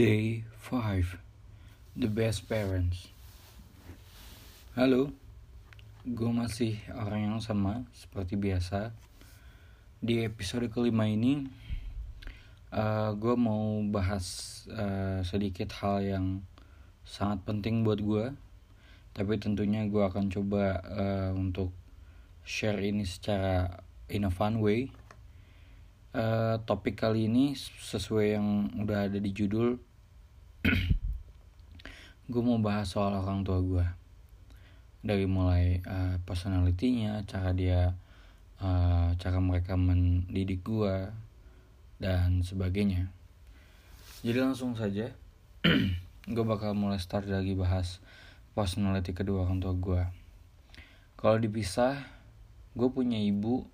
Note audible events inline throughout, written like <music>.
Day 5 The Best Parents. Halo, gue masih orang yang sama seperti biasa. Di episode kelima ini uh, Gue mau bahas uh, sedikit hal yang sangat penting buat gue Tapi tentunya gue akan coba uh, untuk share ini secara in a fun way. Uh, topik kali ini sesuai yang udah ada di judul <clears throat> gue mau bahas soal orang tua gue dari mulai uh, personalitinya cara dia uh, cara mereka mendidik gue dan sebagainya. Jadi langsung saja <clears throat> gue bakal mulai start lagi bahas personality kedua orang tua gue kalau dipisah gue punya ibu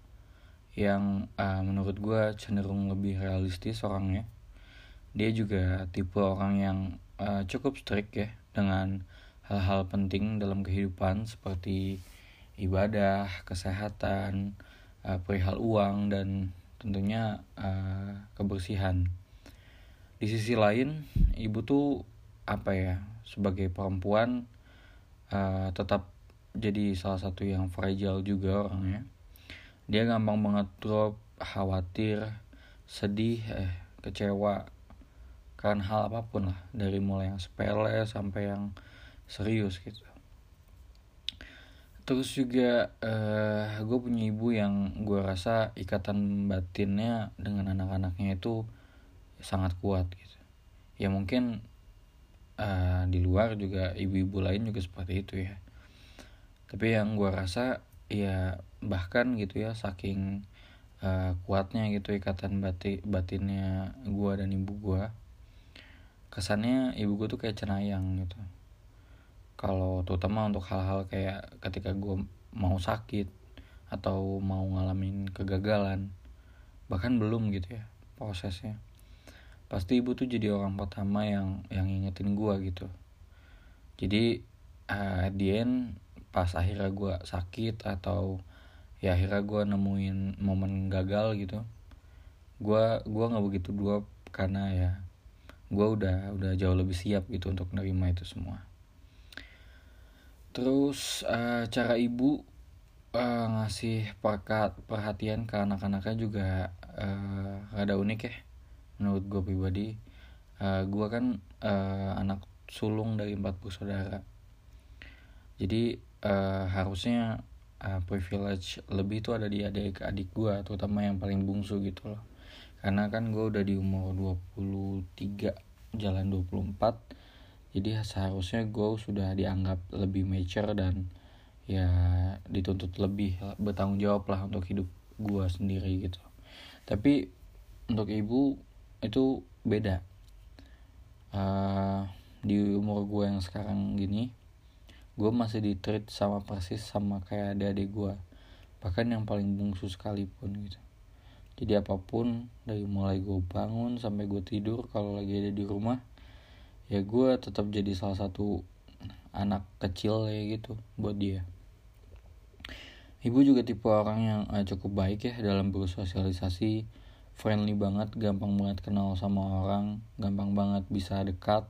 yang uh, menurut gue cenderung lebih realistis orangnya dia juga tipe orang yang uh, cukup strict ya dengan hal-hal penting dalam kehidupan seperti ibadah, kesehatan, uh, perihal uang dan tentunya uh, kebersihan. Di sisi lain, ibu tuh apa ya sebagai perempuan uh, tetap jadi salah satu yang fragile juga orangnya dia gampang banget drop khawatir sedih eh kecewa kan hal apa pun lah. Dari mulai yang sepele sampai yang serius gitu. Terus juga eh, gue punya ibu yang gue rasa ikatan batinnya dengan anak-anaknya itu sangat kuat gitu. Ya mungkin uh, di luar juga ibu-ibu lain juga seperti itu ya. Tapi yang gue rasa ya bahkan gitu ya saking uh, kuatnya gitu ikatan batin batinnya gue dan ibu gue kesannya ibu gue tuh kayak cenayang gitu. Kalau terutama untuk hal-hal kayak ketika gue mau sakit atau mau ngalamin kegagalan bahkan belum gitu ya prosesnya pasti ibu tuh jadi orang pertama yang yang ingetin gue gitu. Jadi uh, end pas akhirnya gue sakit atau ya akhirnya gue nemuin momen gagal gitu gue gue nggak begitu dua karena ya gue udah udah jauh lebih siap gitu untuk menerima itu semua. Terus uh, cara ibu uh, ngasih perkat perhatian ke anak-anaknya juga uh, rada unik ya menurut gue pribadi. Uh, gue kan uh, anak sulung dari empat bersaudara. Jadi uh, harusnya uh, privilege lebih itu ada di adik-adik gue terutama yang paling bungsu gitu loh karena kan gue udah di umur 23 jalan 24 jadi seharusnya gue sudah dianggap lebih mature dan ya dituntut lebih bertanggung jawab lah untuk hidup gue sendiri gitu. Tapi untuk ibu itu beda. Uh, di umur gue yang sekarang gini gue masih di treat sama persis sama kayak adik-adik gue bahkan yang paling bungsu sekalipun gitu jadi apa pun dari mulai gue bangun sampai gue tidur kalau lagi ada di rumah ya gue tetap jadi salah satu anak kecil ya gitu buat dia. Ibu juga tipe orang yang uh, cukup baik ya dalam bersosialisasi friendly banget gampang banget kenal sama orang gampang banget bisa dekat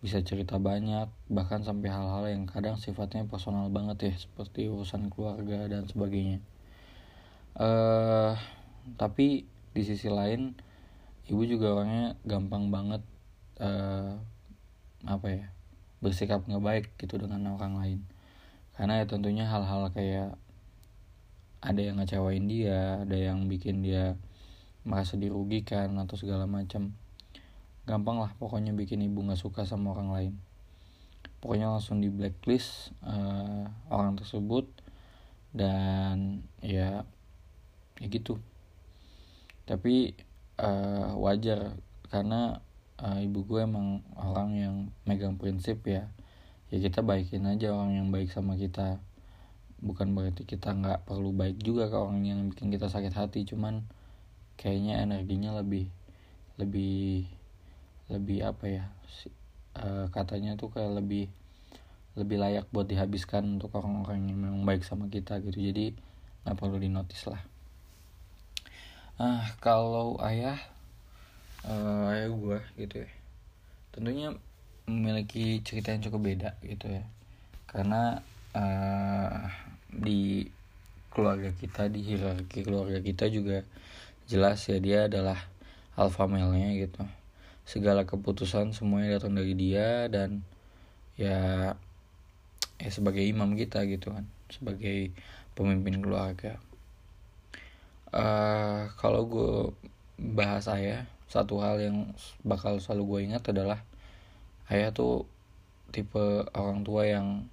bisa cerita banyak bahkan sampai hal-hal yang kadang sifatnya personal banget ya seperti urusan keluarga dan sebagainya. Uh, tapi di sisi lain ibu juga orangnya gampang banget uh, apa ya bersikap nggak gitu dengan orang lain. Karena ya tentunya hal-hal kayak ada yang ngecewain dia ada yang bikin dia merasa dirugikan atau segala macam gampang lah pokoknya bikin ibu nggak suka sama orang lain. Pokoknya langsung di blacklist uh, orang tersebut dan ya ya gitu tapi uh, wajar. Karena uh, ibu gue emang orang yang megang prinsip ya. Ya kita baikin aja orang yang baik sama kita. Bukan berarti kita nggak perlu baik juga ke orang yang bikin kita sakit hati. Cuman kayaknya energinya lebih lebih lebih apa ya uh, katanya tuh kayak lebih lebih layak buat dihabiskan untuk orang-orang yang memang baik sama kita gitu. Jadi nggak perlu dinotis lah ah kalau ayah uh, ayah gue gitu ya. Tentunya memiliki cerita yang cukup beda gitu ya. Karena uh, di keluarga kita di hierarki keluarga kita juga jelas ya dia adalah alpha male-nya gitu. Segala keputusan semuanya datang dari dia dan ya ya sebagai imam kita gitu kan. Sebagai pemimpin keluarga uh, kalau gue bahas ayah satu hal yang bakal selalu gue ingat adalah ayah tuh tipe orang tua yang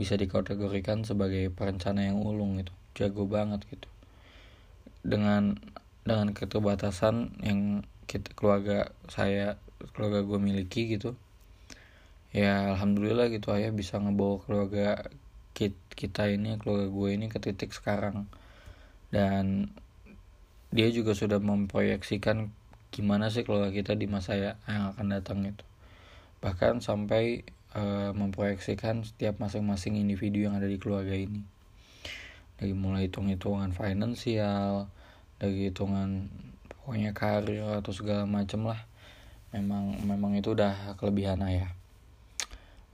bisa dikategorikan sebagai perencana yang ulung gitu jago banget gitu. Dengan dengan keterbatasan yang kita keluarga saya keluarga gue miliki gitu ya alhamdulillah gitu ayah bisa ngebawa keluarga kita ini keluarga gue ini ke titik sekarang dan dia juga sudah memproyeksikan gimana sih keluarga kita di masa ya yang akan datang itu. Bahkan sampai uh, memproyeksikan setiap masing-masing individu yang ada di keluarga ini. Dari mulai hitung-hitungan finansial dari hitungan pokoknya karir atau segala macem lah. Memang memang itu udah kelebihan ayah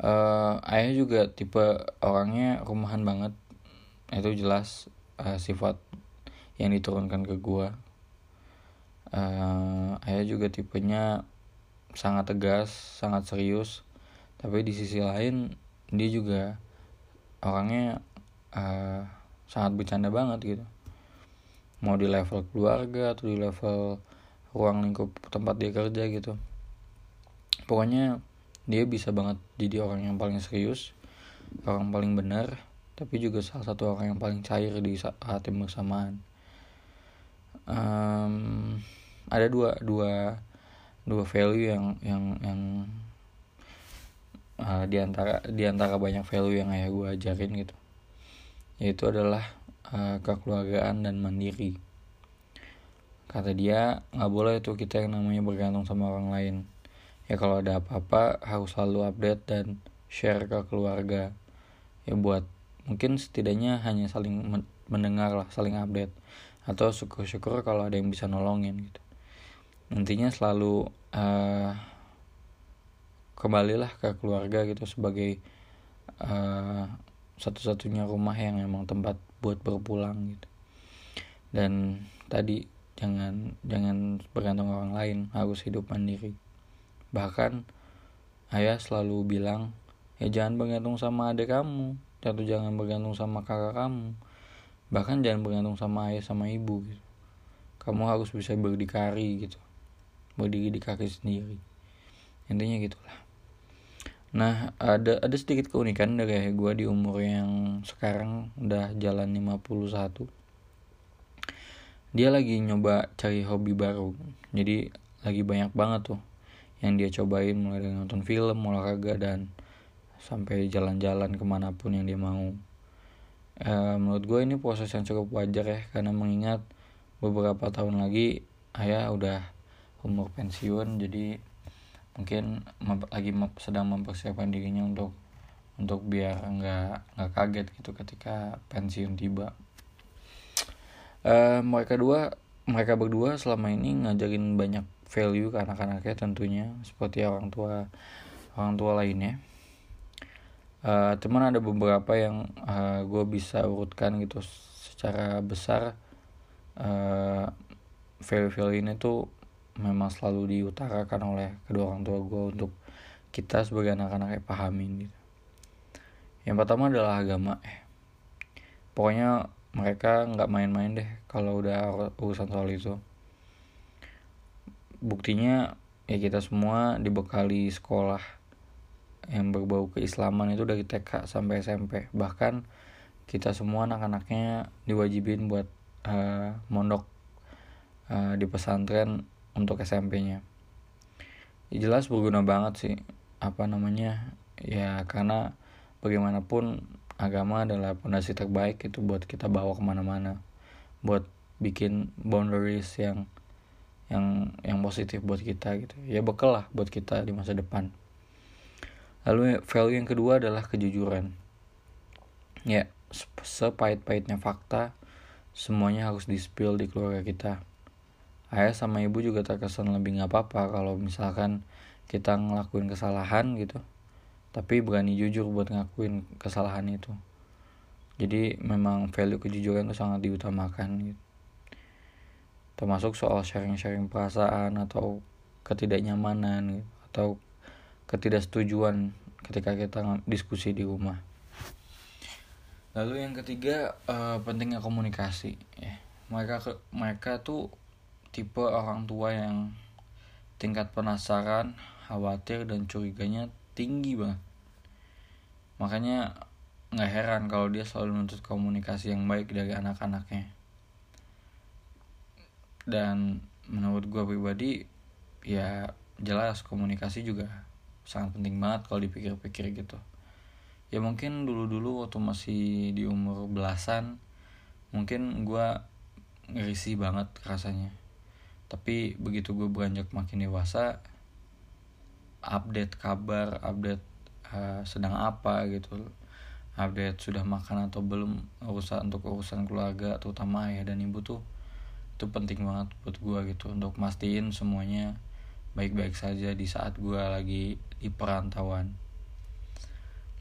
uh, ayah juga tipe orangnya rumahan banget. Itu jelas uh, sifat yang diturunkan ke gua. Uh, ayah juga tipenya sangat tegas sangat serius. Tapi di sisi lain dia juga orangnya uh, sangat bercanda banget gitu. Mau di level keluarga atau di level ruang lingkup tempat dia kerja gitu. Pokoknya dia bisa banget jadi orang yang paling serius orang paling benar tapi juga salah satu orang yang paling cair di saat yang bersamaan um, ada dua dua dua value yang yang yang uh, di antara di antara banyak value yang ayah gue ajarin gitu. Yaitu adalah uh, kekeluargaan dan mandiri. Kata dia nggak boleh tuh kita yang namanya bergantung sama orang lain. Ya kalau ada apa-apa harus selalu update dan share ke keluarga. Ya buat mungkin setidaknya hanya saling mendengar lah saling update atau syukur-syukur kalau ada yang bisa nolongin gitu. Nantinya selalu uh, kembalilah ke keluarga gitu sebagai uh, satu-satunya rumah yang emang tempat buat berpulang gitu. Dan tadi jangan jangan bergantung orang lain harus hidup mandiri. Bahkan ayah selalu bilang ya jangan bergantung sama adik kamu atau jangan bergantung sama kakak kamu bahkan jangan bergantung sama ayah sama ibu gitu. Kamu harus bisa berdikari gitu. Berdiri di kaki sendiri. Intinya gitulah. Nah ada ada sedikit keunikan dari gue di umur yang sekarang udah jalan 51 Dia lagi nyoba cari hobi baru. Jadi lagi banyak banget tuh yang dia cobain. Mulai dari nonton film, olahraga dan sampai jalan-jalan ke mana pun yang dia mau. E, menurut gue ini proses yang cukup wajar ya karena mengingat beberapa tahun lagi ayah udah umur pensiun jadi mungkin lagi sedang mempersiapkan dirinya untuk untuk biar nggak nggak kaget gitu ketika pensiun tiba. Uh, mereka dua mereka berdua selama ini ngajarin banyak value ke anak-anaknya tentunya seperti orang tua orang tua lainnya uh, cuman ada beberapa yang uh, gue bisa urutkan gitu secara besar. Uh, value-value ini tuh memang selalu diutarakan oleh kedua orang tua gue untuk kita sebagai anak-anak yang pahamin gitu. Yang pertama adalah agama eh. Pokoknya mereka nggak main-main deh kalau udah urusan soal itu. Buktinya ya kita semua dibekali sekolah yang berbau keislaman itu dari TK sampai SMP bahkan kita semua anak-anaknya diwajibin buat uh, mondok uh, di pesantren untuk SMP-nya ya, jelas berguna banget sih apa namanya ya karena bagaimanapun agama adalah pondasi terbaik itu buat kita bawa ke mana-mana. Buat bikin boundaries yang yang yang positif buat kita gitu. Ya bekal lah buat kita di masa depan lalu value yang kedua adalah kejujuran. Ya sepahit-pahitnya fakta semuanya harus di spill di keluarga kita. Ayah sama ibu juga terkesan lebih nggak apa-apa kalau misalkan kita ngelakuin kesalahan gitu. Tapi berani jujur buat ngakuin kesalahan itu. Jadi memang value kejujuran itu sangat diutamakan gitu. Termasuk soal sharing-sharing perasaan atau ketidaknyamanan gitu, atau ketidaksetujuan ketika kita diskusi di rumah. Lalu yang ketiga uh, pentingnya komunikasi ya. Mereka mereka tuh tipe orang tua yang tingkat penasaran khawatir dan curiganya tinggi banget. Makanya nggak heran kalau dia selalu nuntut komunikasi yang baik dari anak-anaknya. Dan menurut gue pribadi ya jelas komunikasi juga sangat penting banget kalau dipikir-pikir gitu. Ya mungkin dulu-dulu waktu masih di umur belasan mungkin gue ngerisi banget rasanya. Tapi begitu gue beranjak makin dewasa update kabar update uh, sedang apa gitu update sudah makan atau belum urusan untuk urusan keluarga terutama ayah dan ibu tuh itu penting banget buat gue gitu untuk mastiin semuanya baik-baik saja di saat gue lagi di perantauan.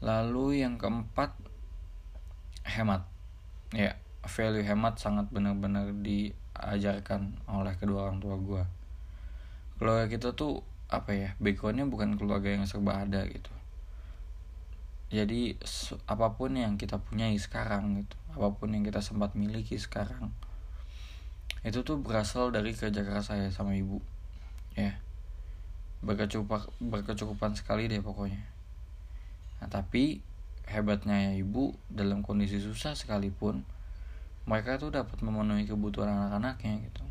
Lalu yang keempat hemat. Ya value hemat sangat benar-benar diajarkan oleh kedua orang tua gue keluarga kita tuh apa ya backgroundnya bukan keluarga yang serba ada gitu. Jadi apa pun yang kita punyai sekarang gitu apa pun yang kita sempat miliki sekarang itu tuh berasal dari kerja keras saya sama ibu. Ya berkecukupan berkecukupan sekali deh pokoknya. Nah tapi hebatnya ya ibu dalam kondisi susah sekalipun mereka tuh dapat memenuhi kebutuhan anak-anaknya gitu.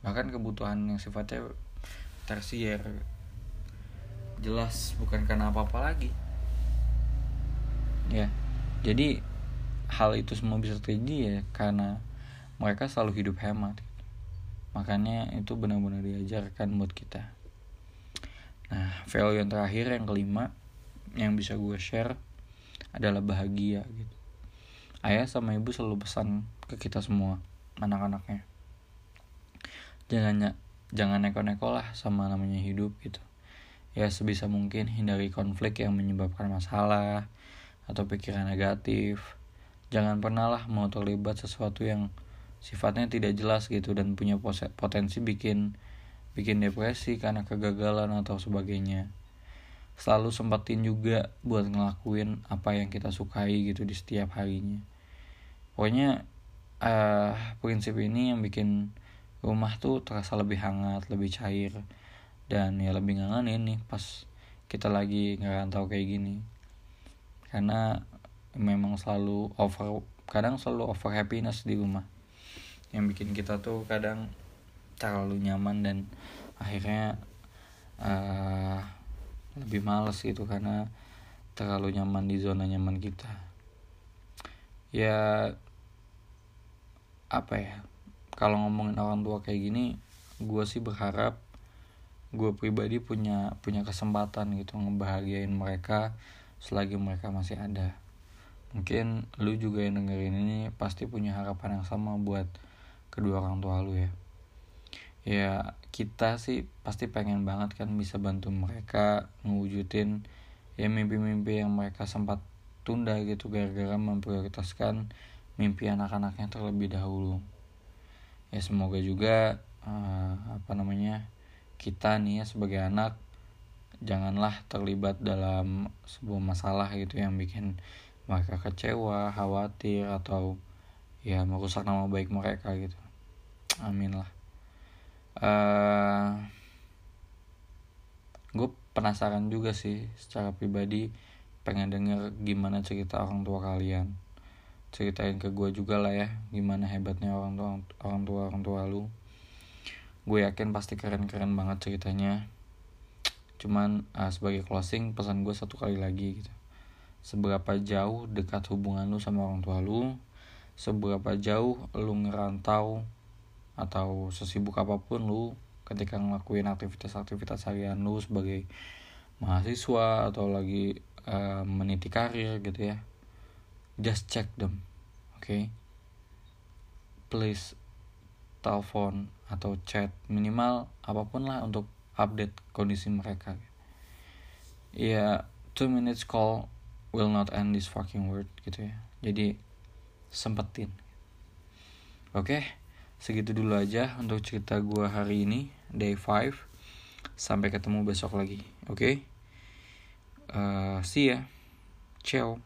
Bahkan kebutuhan yang sifatnya tersier. Jelas bukan karena apa-apa lagi. Ya jadi hal itu semua bisa terjadi ya karena mereka selalu hidup hemat. Makanya itu benar-benar diajarkan buat kita nah value yang terakhir yang kelima yang bisa gue share adalah bahagia gitu. Ayah sama ibu selalu pesan ke kita semua anak-anaknya. Jangan jangan neko-neko lah sama namanya hidup gitu. Ya sebisa mungkin hindari konflik yang menyebabkan masalah atau pikiran negatif. Jangan pernah lah mau terlibat sesuatu yang sifatnya tidak jelas gitu dan punya potensi bikin bikin depresi karena kegagalan atau sebagainya. Selalu sempatin juga buat ngelakuin apa yang kita sukai gitu di setiap harinya. Pokoknya uh, prinsip ini yang bikin rumah tuh terasa lebih hangat lebih cair dan ya lebih ngangenin nih pas kita lagi ngerantau kayak gini. Karena memang selalu over kadang selalu over happiness di rumah. Yang bikin kita tuh kadang terlalu nyaman dan akhirnya uh, lebih males gitu karena terlalu nyaman di zona nyaman kita. Ya apa ya kalau ngomongin orang tua kayak gini gue sih berharap gue pribadi punya punya kesempatan gitu ngebahagiain mereka selagi mereka masih ada. Mungkin lu juga yang dengerin ini pasti punya harapan yang sama buat kedua orang tua lu ya ya kita sih pasti pengen banget kan bisa bantu mereka ngewujudin ya mimpi-mimpi yang mereka sempat tunda gitu gara-gara memprioritaskan mimpi anak-anaknya terlebih dahulu ya semoga juga uh, apa namanya kita nih ya sebagai anak janganlah terlibat dalam sebuah masalah gitu yang bikin mereka kecewa, khawatir atau ya merusak nama baik mereka gitu. Amin lah. Uh, eh, gue penasaran juga sih secara pribadi pengen denger gimana cerita orang tua kalian. Ceritain ke gue juga lah ya gimana hebatnya orang tua orang tua orang tua lu. Gue yakin pasti keren keren banget ceritanya. Cuman uh, sebagai closing pesan gue satu kali lagi gitu. Seberapa jauh dekat hubungan lu sama orang tua lu? Seberapa jauh lu ngerantau atau sesibuk apa pun lu ketika ngelakuin aktivitas-aktivitas harian lu sebagai mahasiswa atau lagi uh, meniti karir gitu ya just check them oke? Okay? please telepon atau chat minimal apa pun lah untuk update kondisi mereka. Ya two minutes call will not end this fucking word gitu ya. Jadi sempetin oke segitu dulu aja untuk cerita gue hari ini day 5 sampai ketemu besok lagi oke? Okay? uh, see ya. Ciao